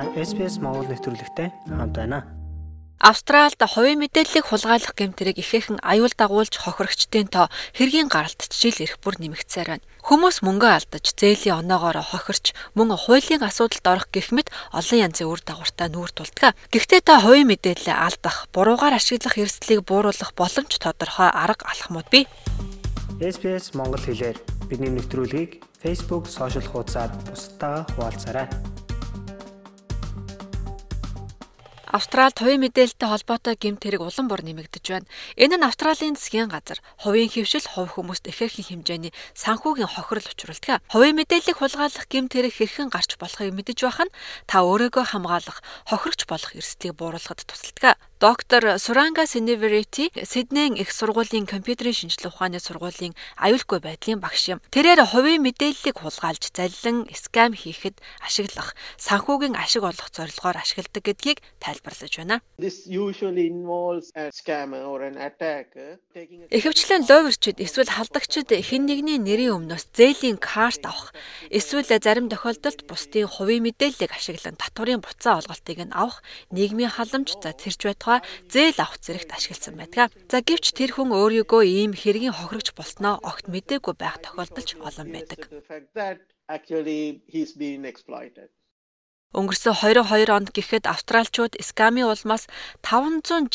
Та SPS Монгол нэвтрүүлэгтэй хамт байна. Австралид хувийн мэдээллийг хулгайлах гэмтрийг ихээхэн аюул дагуулж хохирогчдын тоо хэргийн гаралт жил ирэх бүр нэмэгдсээр байна. Хүмүүс мөнгө алдаж, зээлийн оноогоор хохирч, мөн хуулийн асуудалд орох гэх мэт олон янзын үр дагавартай нүүр тулдаг. Гэхдээ та хувийн мэдээлэл алдах, буруугаар ашиглах эрсдлийг бууруулах боломж тодорхой арга алхмууд бий. SPS Монгол хэлээр бидний нэвтрүүлгийг Facebook сошиал хуудасаар бусдаа хуваалцаарай. Австралид хувийн мэдээлэлтэй холбоотой гэмт хэрэг улам бүр нэмэгдэж байна. Энэ нь Австралийн засгийн газар хувийн хөвшил хувь хүмүүст ихээхэн хэмжээний санхүүгийн хохирол учруулдаг. Хувийн мэдээллийг хулгайлах гэмт хэрэг хэрхэн гарч болохыг мэдэж байх нь та өөрийгөө хамгаалах, хохирогч болох эрсдлийг бууруулахад тусалдаг. Доктор Суранга Синеверити Сиднейн их сургуулийн компьютерийн шинжилгээ ухааны сургуулийн аюулгүй байдлын багш юм. Тэрээр хувийн мэдээллийг хулгайлж заллин скам хийхэд ашиглах, санхүүгийн ашиг олох зорилгоор ашигладаг гэдгийг тайлбарлаж байна. Ихэвчлэн ловерчид эсвэл халдагчид хэн нэгний нэрийн өмнөөс зээлийн карт авах, эсвэл зарим тохиолдолд бусдын хувийн мэдээллийг ашиглан татварын буцаа олголтыг нь авах, нийгмийн халамж за тэрч байтугай тухай зээл авах зэрэгт ашигласан байдаг. За гэвч тэр хүн өөрийгөө ийм хэргийн хохирогч болсноо огт мэдээгүй байх тохиолдол ч олон байдаг. Actually he's being exploited. Өнгөрсөн 22 онд гэхэд австралчууд скамын улмаас 568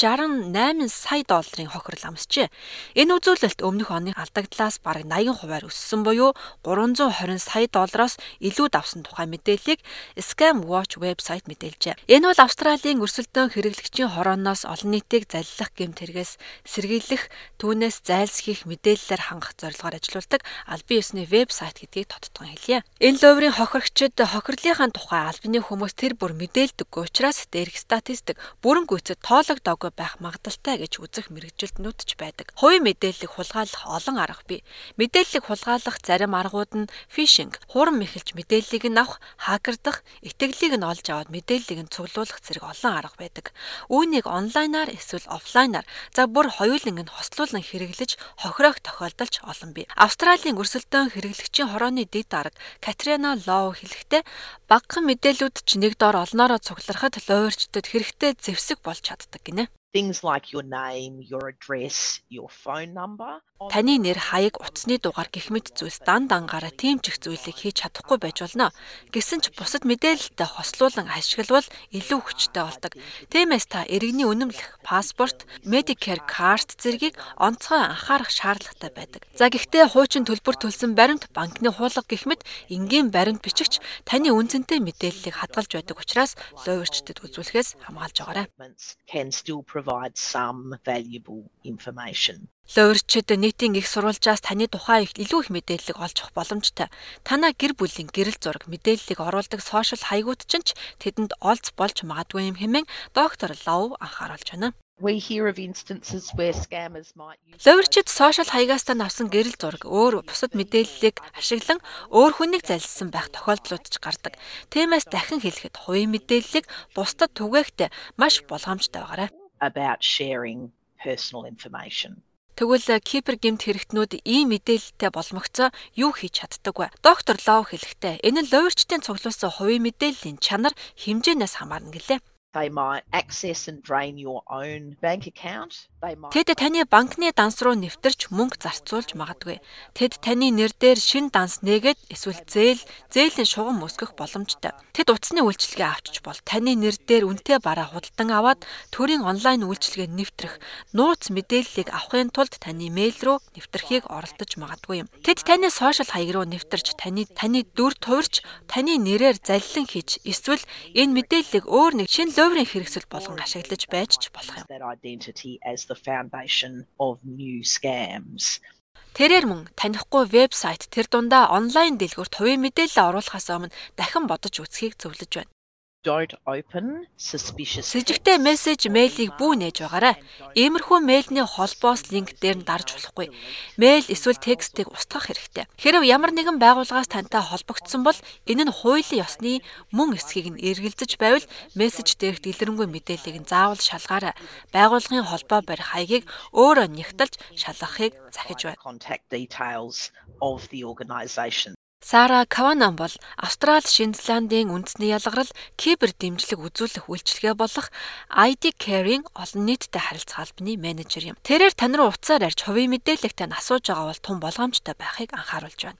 сая долларын хохирол амсжээ. Энэ үзүүлэлт өмнөх оны алдагдлаас бараг 80 хувиар өссөн буюу 320 сая доллароос илүү давсан тухай мэдээллийг Scam Watch вебсайт мэдээлжээ. Энэ бол Австралийн өрсөлдөөн хэрэглэгчийн хорооноос олон нийтийг заллах гэмт хэрэгээс сэргийлэх, түүнээс зайлсхийх мэдээллээр хангах зорилгоор ажилладаг албан ёсны вебсайт гэдгийг тодтогон хэлье. Энэ ловрын хохирогчид хохирлынхаа тухай албаны хүмүүс тэр бүр мэдээлдэггүй учраас дээрх статистик бүрэн гүйцэд тоологдоогүй байх магадaltaй гэж үзэх мэрэгжилтнүүд ч байдаг. Хувийн мэдээллийг хулгайлах олон арга бий. Мэдээллийг хулгайлах зарим аргууд нь фишинг, хуран мэхэлж мэдээллийг нь авах, хакердах, итгэлийг нь олж аваад мэдээллийг нь цуглуулах зэрэг олон арга байдаг. Үүнийг онлайнаар эсвэл офлайнаар за бүр хоёуланг нь хослуулан хэрэглэж хохироох тохиолдол ч олон бий. Австралийн өрсөлдөөн хэрэглэгчийн хорооны дид дарга Катрина Лоу хэлэхдээ багахан мэдээлүүд Бусад ч нэг дор олноороо цугларахад лойрчдод хэрэгтэй зэвсэг болж чаддаг гинэ. Things like your name, your address, your phone number Таны нэр, хаяг, утасны дугаар гэх мэт зүйлс дан дангаараа тийм ч их зүйлийг хийж чадахгүй байж болно. Гэсэн ч бусад мэдээлэлтэй хослуулан ашиглавал илүү хүчтэй болдог. Тиймээс та иргэний үнэмлэх, паспорт, Medicare карт зэргийг онцгой анхаарах шаардлагатай байдаг. За гэхдээ хуучин төлбөр төлсөн баримт, банкны хуулга гэх мэт энгийн баримт бичигч таны үнцэнтэй мэдээллийг хадгалж байдаг учраас лойвэрчдэд үзүүлэхээс хамгаалж байгаарай. Provide some valuable information. Луурчид нийтийн их сурвалжаас таны тухай илүү их мэдээлэл олж авах боломжтой. Танаа гэр бүлийн гэрэл зураг мэдээллийг оруулдаг сошиал хаягууд ч тэдэнд олц болж магадгүй юм хэмээн доктор Лов анхааруулж байна. We hear of instances where scammers might use Ловирчид сошиал хаягаастаа авсан гэрэл зураг өөр бусад мэдээллийг ашиглан өөр хүнийг залилсан байх тохиолдлууд ч гардаг. Тиймээс дахин хэлэхэд хувийн мэдээллийг бусдад түгээхдээ маш болгоомжтой байгаарай. About sharing personal information. Тэгвэл Кипр гемт хэрэгтнүүд ийм мэдээлэлтэй боломгцоо юу хийж чаддаг вэ? Доктор Лов хэлэхдээ энэ нь лоорчтын цуглуулсан хувийн мэдээллийн чанар хэмжээнээс хамаарна гэлээ. They might access and drain your own bank account. Тэд таны банкны данс руу нэвтэрч мөнгө зарцуулж магадгүй. Тэд таны нэр дээр шин данс нээгээд эсвэл зээл, зээлийн шугам өсгөх боломжтой. Тэд утасны үйлчилгээ авчиж бол таны нэр дээр үнэтэй бараа худалдан аваад төрийн онлайн үйлчилгээ нэвтрэх, нууц мэдээллийг авахын тулд таны мэйл рүү нэвтрхийг оролдож магадгүй юм. Тэд таны сошиал хаяг руу нэвтэрч таны таны дүр туурч таны нэрээр заллин хийж эсвэл энэ мэдээллийг өөр нэг шин ловрын хэрэгсэл болгон ашиглаж байж ч болох юм. Тэрээр мөн танихгүй вебсайт тэр дундаа онлайн дэлгүүрт хувийн мэдээлэл оруулахаас өмнө дахин бодож үзхийг зөвлөж байна don't open suspicious. Сэжигтэй мессеж мэйлийг бүү нээж байгаарай. Иймэрхүү мэйлний холбоос линк дээр нь дарж болохгүй. Мэйл эсвэл текстийг устгах хэрэгтэй. Хэрв ямар нэгэн байгууллагаас тантай холбогдсон бол энэ нь хуулийн ёсны мөн эсхийг нь эргэлзэж байвал мессеж дээрх дэлгэрэнгүй мэдээллийг нь заавал шалгаарай. Байгууллагын холбоо барих хаягийг өөрөө нягтлж шалгахыг захиж байна. Сара Каванан бол Австрали, Шинзландын үндэсний ялгарл кибер дэмжлэг үзүүлэх үйлчилгээ болох ID Care-ийн олон нийтэд харилцаа албаны менежер юм. Тэрээр тань руу уцаар арьж хувийн мэдээлэлтэй асууж байгаа бол тун болгоомжтой байхыг анхааруулж байна.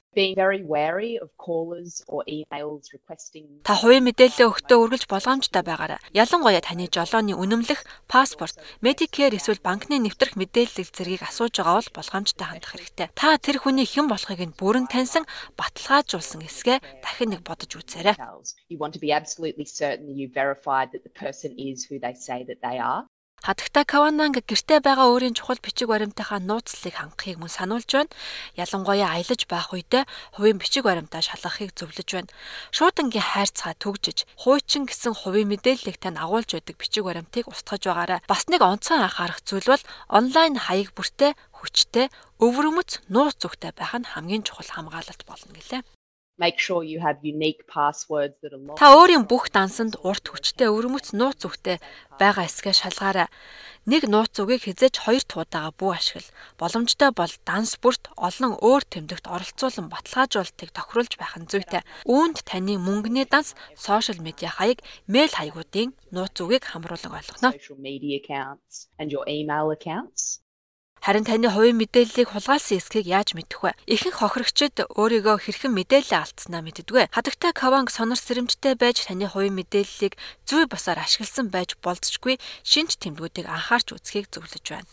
Та хувийн мэдээлэл өгтөө үргэлж болгоомжтой байгаарай. Ялангуяа таны жолооны үнэмлэх, паспорт, Medicare эсвэл банкны нэвтрэх мэдээлэл зэргийг асууж байгаа бол болгоомжтой хандах хэрэгтэй. Та тэр хүний хэн болохыг нь бүрэн таньсан, баталгаажуулсан эсгээ дахин нэг бодож үзээрэй. details. You want to be absolutely certain that you verified that the person is who they say that they are. Хадагта Кавананг гэртээ байгаа өөрийн чухал бичиг баримтынхаа нууцлалыг хангахыг мөн сануулж байна. Ялангуяа аялаж байх үедээ хувийн бичиг баримтаа шалгахыг зөвлөж байна. Шуудангийн хайрцгаа түгжиж, хуучин гэсэн хувийн мэдээллийг тань агуулж байдаг бичиг баримтыг устгаж байгаарай. Бас нэг онцгой анхаарах зүйл бол онлайн хаяг бүртээ хүчтэй өвөрмөц нууц зүгтэй байх нь хамгийн чухал хамгаалалт болно гэлээ. Make sure you have unique passwords that are locked. Та өөрийн бүх дансанд урт хүчтэй өвөрмөц нууц зүгтэй байгаа эсгээ шалгаарай. Нэг нууц зүгийг хизээж хоёр туудаага бүү ашигла. Боломжтой бол данс бүрт олон өөр тэмдэгт оролцуулан баталгаажуулалтыг тохируулж байх нь зүйтэй. Үүнд таны мөнгөний данс, сошиал медиа хаяг, мэйл хаягуудын нууц зүгийг хамруулан ойлгоно. social media accounts and your email accounts. Харин таны хувийн мэдээллийг хулгайлсан эсхийг яаж мэдэх вэ? Ихэнх хохирогчид өөрийгөө хэрхэн мэдээлэл алдснаа мэддэггүй. Хадагтай Каванг сонор сэрэмжтэй байж таны хувийн мэдээллийг зүй босоор ашигласан байж болцсохгүй шинж тэмдгүүдийг анхаарч үзхийг зөвлөж байна.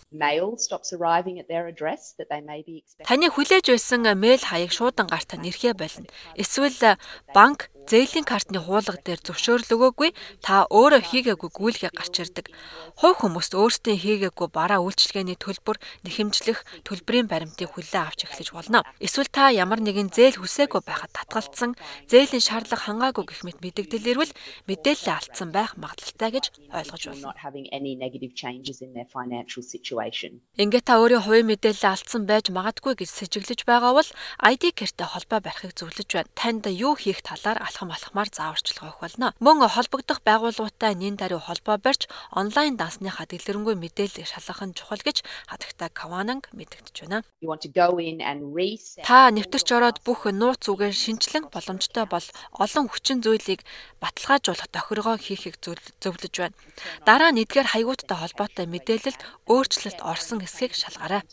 Таны хүлээж байсан мэйл хаяг шуудан гартаа нэрхээ болно. Эсвэл банк зээлийн картны хуулга дээр зөвшөөрөл өгөөгүй та өөрөө хийгээгүй гүйлгээ гарч ирдэг. Хувь хүмүүст өөрсдийн хийгээгүй бараа үйлчилгээний төлбөр нэхэмжлэх төлбөрийн баримтыг хүлээн авч эхлэж болно. Эсвэл та ямар нэгэн зээл хүсээгүй байхад татгалцсан зээлийн шаардлага хангаагүй гэх мэт мэдэгдэл ирвэл мэдээлэл алдсан байх магадлалтай гэж ойлгож situation. Ингээд та өөрийн хувийн мэдээлэл алдсан байж магадгүй гэж сэжиглэж байгаа бол ID кэртэй холбоо барихыг зөвлөж байна. Танд юу хийх талаар алхам алхмаар зааварчилгаа өгөх болно. Мөн холбогдох байгууллагатай нэн даруй холбоо барьж онлайн дансныхаа дэлгэрэнгүй мэдээллийг шалгах нь чухал гэж хадагта Кавананг мэдэгдэж байна. Та нэвтэрч ороод бүх нууц үгээр шинчлэн боломжтой бол олон хүчин зүйлийг баталгаажуулах тохиргоо хийхийг зөвл- зөвлөж байна. Дараа нь эдгээр хаягуудтай холбоотой мэдээлэлд өөрчлөлт орсон эсхийг шалгаарай.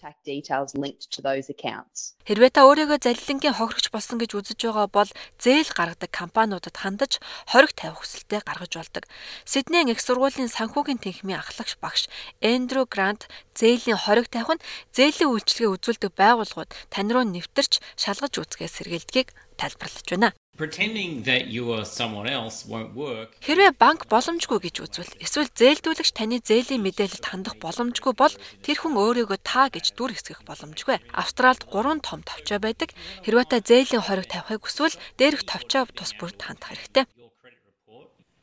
Хэрвээ та өөрийгөө залилангийн хохирогч болсон гэж үзэж байгаа бол зээл гаргадаг компаниудад хандаж хориг тавих хүсэлтэд гаргаж болдог. Сиднейн их сургуулийн санхүүгийн тэнхимийн ахлагч багш Эндрю Грант зээлийн хориг тавих нь зээлийн үйлчилгээ үзүүлдэг байгууллагууд тань руу нэвтэрч шалгаж үзгээ сэргийлдгийг тайлбарлаж байна. Pretending that you are someone else won't work. Хэрвээ банк боломжгүй гэж үзвэл эсвэл зээлдүүлэгч таны зээлийн мэдээлэлд хандах боломжгүй бол тэр хүн өөрийгөө та гэж дүр хэсгэх боломжгүй. Австралид 3 том товчоо байдаг. Хэрвээ та зээлийн хориг тавихыг хүсвэл дээрх товчоо тус бүрд хандах хэрэгтэй.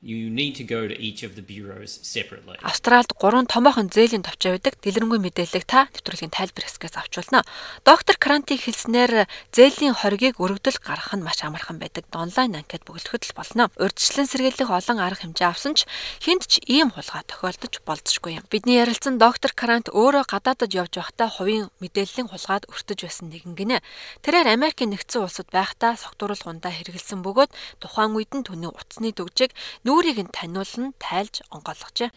You need to go to each of the bureaus separately. Австралид 3 томоохон зээлийн товчоо байдаг. Дэлгэрэнгүй мэдээллийг та нэвтрүүлгийн тайлбар хэсгээс авч болно. Доктор Кранти хэлснээр зээлийн хоригийг өргөдөл гаргах нь маш амархан байдаг. Онлайн анкет бүгэлдэхэд л болно. Урьдчилан сэргийлэх олон арга хэмжээ авсан ч хинт ч ийм хулгай тохиолдож болзошгүй юм. Бидний ярилцсан доктор Крант өөрөө гадаадад явж байхдаа хувийн мэдээллийн хулгайд өртөж байсан нэгэн гинэ. Тэрээр Америкийн нэгдсэн улсад байхдаа согтууруулгундаа хэрэгэлсэн бөгөөд тухайн үед нь түүний утасны төгжийг нүрийг нь таниулан тайлж incapacitated,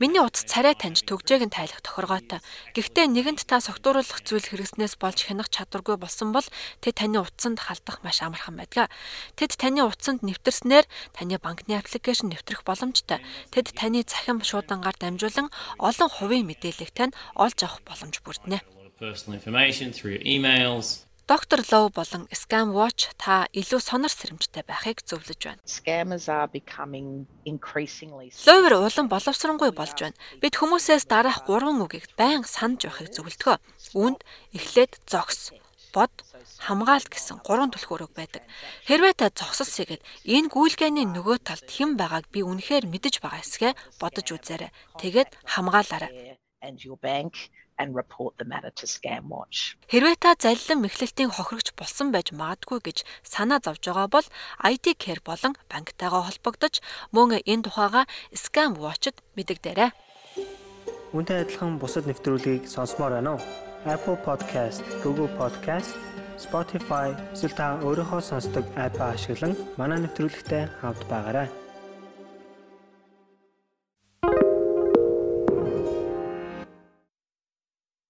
Миний утас царай таньж төгжээг нь тайлах тохиргоотой. Гэхдээ нэгэнд та согтууруулах зүйл хэрэгснээс болж хянах чадваргүй болсон бол тэд таны утсанд халдах маш амархан байдаг. Тэд таны утсанд нэвтэрснээр таны банкны аппликейшн нэвтрэх боломжтой. Тэд таны цахим шуудангаар дамжуулан олон хувийн мэдээллийг тань олж авах боломж of personal information through your emails. Доктор Лоу болон Scam Watch та илүү сонор сэрэмжтэй байхыг зөвлөж байна. Scammers are becoming increasingly Ловер улам боловсронгүй болж байна. Бид хүмүүсээс дараах гурван үгийг байн санаж байхыг зөвлөдгөө. Үүнд эхлээд зогс, бод, хамгаалт гэсэн гурван түлхүүрэг байдаг. Хэрвээ та зогсолсэйгээд энэ гүйлгээний нөгөө талд хэн байгааг би үнэхээр мэдэж байгаа эсгээ бодож үзээрэй. Тэгээд хамгаалаарай. and your bank and report the matter to Scamwatch. Хэрвээ та залилан мэхлэлтийн хохирогч болсон байж магадгүй гэж санаа зовж байгаа бол ID Care болон банктайгаа холбогдож мөн энэ тухайга Scam Watch-д мэдэгдээрэй. Үүнтэй адилхан бусад нэвтрүүлгийг сонсомоор байна уу? Apple Podcast, Google Podcast, Spotify эсвэл та өөрийнхөө сонсдог апп ашиглан манай нэвтрүүлэгтэй хавд байгаарай.